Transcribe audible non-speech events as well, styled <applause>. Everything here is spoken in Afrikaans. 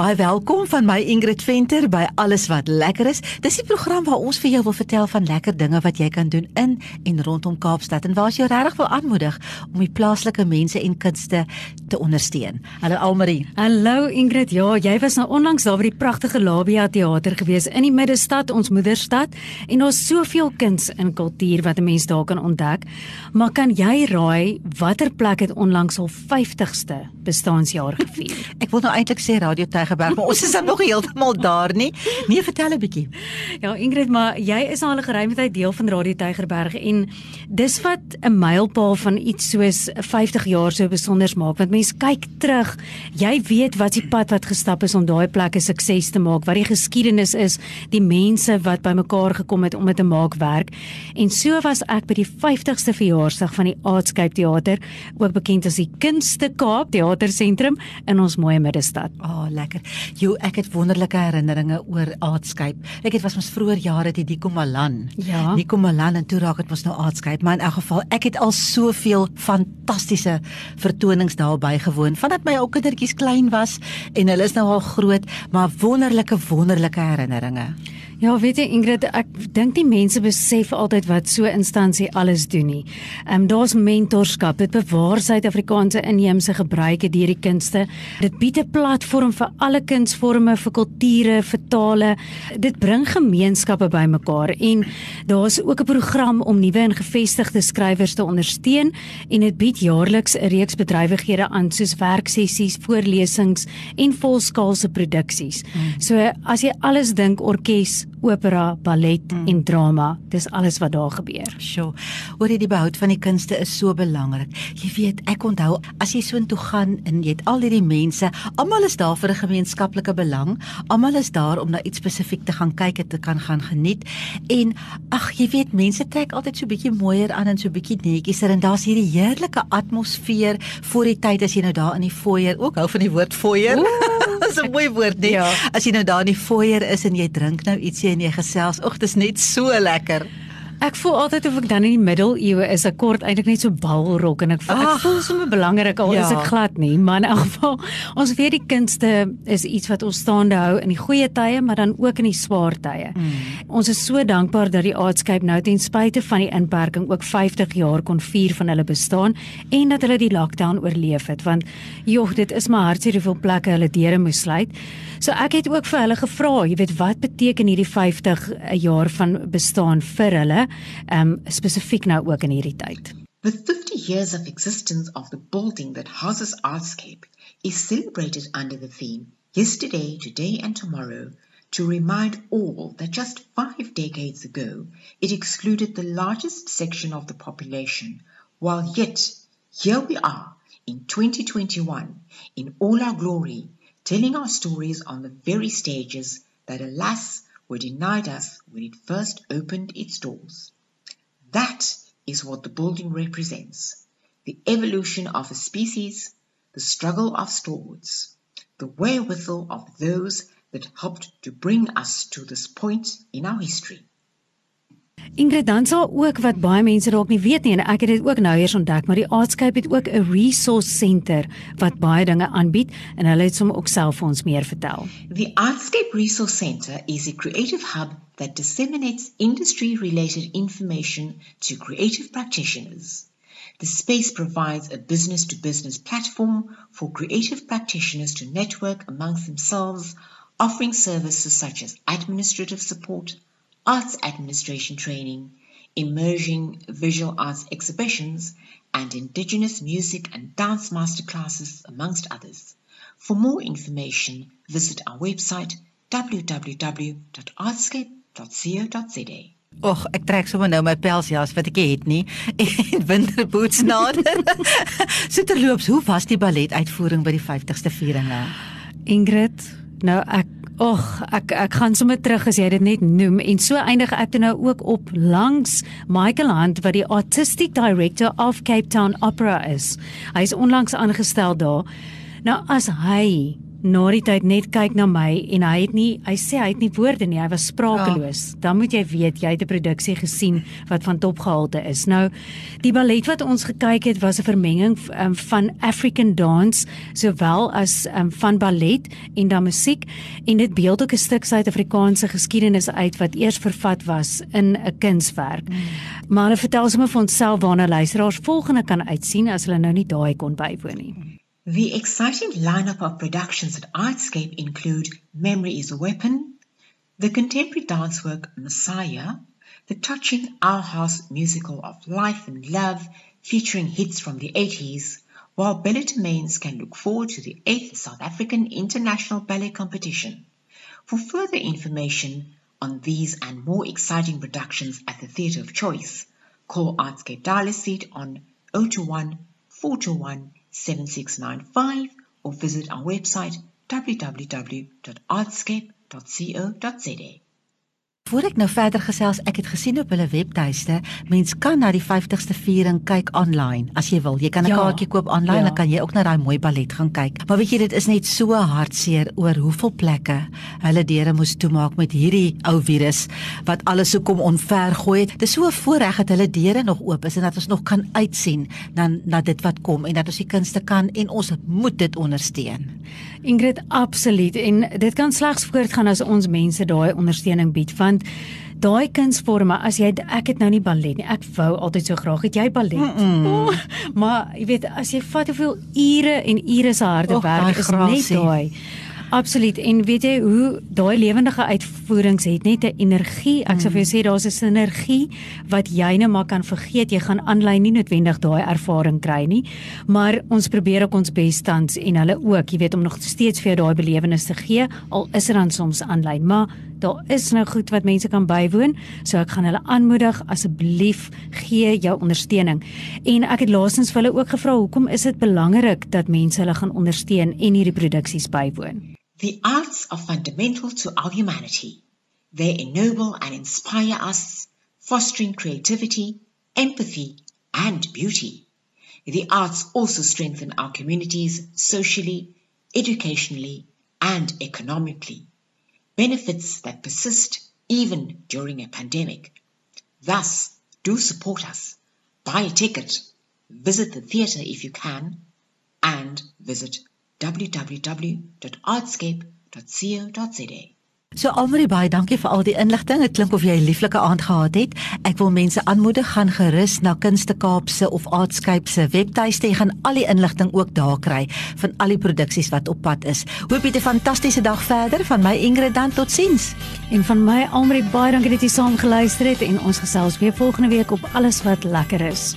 Baie welkom van my Ingrid Venter by Alles wat lekker is. Dis die program waar ons vir jou wil vertel van lekker dinge wat jy kan doen in en rondom Kaapstad en waar jy regtig wil aanmoedig om die plaaslike mense en kunste te ondersteun. Hallo Almarie. Hallo Ingrid. Ja, jy was nou onlangs daar by die pragtige Labia teater gewees in die middestad, ons moederstad, en daar's soveel kuns en kultuur wat 'n mens daar kan ontdek. Maar kan jy raai watter plek het onlangs al 50ste bestaanjaar gevier? <laughs> Ek wil nou eintlik sê Radio Tygerberg, maar ons is dan nog heeltemal daar nie. Nee, vertel 'n bietjie. Ja, Ingrid, maar jy is al 'n geruime tyd deel van Radio Tygerberg en dis wat 'n mylpaal van iets soos 50 jaar so besonder maak want mense kyk terug. Jy weet wat die pad wat gestap is om daai plek 'n sukses te maak, wat die geskiedenis is, die mense wat bymekaar gekom het om dit te maak werk. En so was ek by die 50ste verjaarsdag van die Artscape Theater, ook bekend as die Kunste Kaap Theatersentrum in ons mooi middestad. Ah, oh, lekker. Jo, ek het wonderlike herinneringe oor Artscape. Ek het was ons vroeër jare die Nico Malan. Ja. Nico Malan en toe raak dit mos nou Artscape, maar in elk geval, ek het al soveel fantastiese vertonings daar bygewoon vandat my ou kindertjies klein was en hulle is nou al groot, maar wonderlike wonderlike herinneringe. Ja, weet jy Ingrid, ek dink die mense besef altyd wat so 'n instansie alles doen nie. Ehm um, daar's mentorskap, dit bewaar Suid-Afrikaanse inheemse gebruike deur die kunste. Dit bied 'n platform vir alle kunsvorme, vir kulture, vir tale. Dit bring gemeenskappe bymekaar en daar's ook 'n program om nuwe en gevestigde skrywers te ondersteun en dit bied jaarliks 'n reeks bedrywighede aan soos werksessies, voorlesings en volskaalse produksies. Hmm. So as jy alles dink orkes opera, ballet mm. en drama. Dis alles wat daar gebeur. Sjoe. Oor die behoud van die kunste is so belangrik. Jy weet, ek onthou as jy so intoe gaan en jy het al hierdie mense, almal is daar vir 'n gemeenskaplike belang. Almal is daar om na iets spesifiek te gaan kyk en te kan gaan geniet. En ag, jy weet, mense trek altyd so bietjie mooier aan en so bietjie netjies en daar's hierdie heerlike atmosfeer voor die tyd as jy nou daar in die foyer, ook hou van die woord foyer. Dis 'n mooi woord, nee. Ja. As jy nou daar in die foyer is en jy drink nou ietsie en jy gesels. Ag, dis net so lekker. Ek voel altyd of ek dan in die middeleeue is, ek kort eintlik net so balrok en ek, Ach, ek voel sommer belangrik al ja. is ek glad nie, maar in elk geval ons weet die kunste is iets wat ons staande hou in die goeie tye, maar dan ook in die swaar tye. Mm. Ons is so dankbaar dat die Artscape nou ten spyte van die inperking ook 50 jaar kon vier van hulle bestaan en dat hulle die lockdown oorleef het, want joh, dit is maar hartseer hoeveel plekke hulle deure moes sluit. So ek het ook vir hulle gevra, jy weet wat beteken hierdie 50 jaar van bestaan vir hulle? Um spesifiek nou ook in hierdie tyd. The 50 years of existence of the building that houses Artscape is celebrated under the theme Yesterday, Today and Tomorrow to remind all that just five decades ago it excluded the largest section of the population, while yet here we are in 2021 in all our glory, telling our stories on the very stages that alas were denied us when it first opened its doors. That is what the building represents the evolution of a species, the struggle of stalwarts, the wherewithal of those that helped to bring us to this point in our history. Ingrid dan sal ook wat baie mense dalk nie weet nie en ek het dit ook nou eers ontdek maar die Artscape het ook 'n resource center wat baie dinge aanbied en hulle het sommer ook self vir ons meer vertel. The Artscape Resource Center is a creative hub that disseminates industry related information to creative practitioners. The space provides a business to business platform for creative practitioners to network amongst themselves offering services such as administrative support arts administration training, immersion visual arts exhibitions, and indigenous music and dance masterclasses, amongst others. For more information, visit our website www.artscape.co.za. Och, ek trek sommer nou my pelsjas wat ek het nie <laughs> en winterboots nader. <laughs> so terloops, hoe was die ballet uitvoering by die 50ste vieringe? Ingrid, nou ek Och, ek ek gaan sommer terug as jy dit net noem en so eindig ek nou ook op langs Michael Hunt wat die artistic director of Cape Town Opera is. Hy is onlangs aangestel daar. Nou as hy na die tyd net kyk na my en hy het nie hy sê hy het nie woorde nie, hy was sprakeloos. Ja. Dan moet jy weet jy het 'n produksie gesien wat van topgehalte is. Nou die ballet wat ons gekyk het was 'n vermenging um, van African dance sowel as um, van ballet en dan musiek en dit beeld ook 'n stuk Suid-Afrikaanse geskiedenis uit wat eers vervat was in 'n kunswerk. Mm. Maar hulle vertel sommer vir onsself waarna luisteraars volgende kan uitsien as hulle nou nie daai kon bywoon nie. The exciting lineup of productions at Artscape include Memory is a Weapon, the contemporary dance work Messiah, the touching Our House musical of life and love featuring hits from the 80s, while ballet domains can look forward to the 8th South African International Ballet Competition. For further information on these and more exciting productions at the Theatre of Choice, call Artscape Dial Seat on 021 421 7695 or visit our website www.artscape.co.za. Voor ek nou verder gesels, ek het gesien op hulle webtuiste, mens kan na die 50ste viering kyk online as jy wil. Jy kan 'n ja, kaartjie koop online, ja. dan kan jy ook na daai mooi ballet gaan kyk. Maar weet jy, dit is net so hartseer oor hoeveel plekke hulle deure moes toemaak met hierdie ou virus wat alles so kom onvergooi het. Dit is so 'n voorreg dat hulle deure nog oop is en dat ons nog kan uitsien na na dit wat kom en dat ons die kunste kan en ons moet dit ondersteun. Ingrid, absoluut. En dit kan slegs voortgaan as ons mense daai ondersteuning bied want daai kunsvorme as jy ek het nou nie ballet nie. Ek wou altyd so graag het jy ballet. Mm -mm. Oh, maar jy weet as jy vat hoeveel ure en ure se harde Och, werk is net daai. Absoluut. En weet jy hoe daai lewendige uitvoerings het net 'n energie. Ek sou vir jou sê daar's 'n sinergie wat jy net maar kan vergeet. Jy gaan aanlyn nie noodwendig daai ervaring kry nie. Maar ons probeer ook ons bes tans en hulle ook, jy weet om nog steeds vir jou daai belewenis te gee al is dit dan soms aanlyn. Maar daar is nou goed wat mense kan bywoon. So ek gaan hulle aanmoedig asseblief gee jou ondersteuning. En ek het laasens vir hulle ook gevra hoekom is dit belangrik dat mense hulle gaan ondersteun en hierdie produksies bywoon? The arts are fundamental to our humanity. They ennoble and inspire us, fostering creativity, empathy, and beauty. The arts also strengthen our communities socially, educationally, and economically. Benefits that persist even during a pandemic. Thus, do support us. Buy a ticket, visit the theatre if you can, and visit www.artscape.co.za. So Almarie baie dankie vir al die inligting. Dit klink of jy 'n lieflike aand gehad het. Ek wil mense aanmoedig gaan gerus na Kunste Kaapse of Artscape se webtuiste. Jy gaan al die inligting ook daar kry van al die produksies wat op pad is. Hoop jy 'n fantastiese dag verder van my Ingrid dan totsiens. En van my Almarie baie dankie dat jy saam geluister het en ons gesels weer volgende week op alles wat lekker is.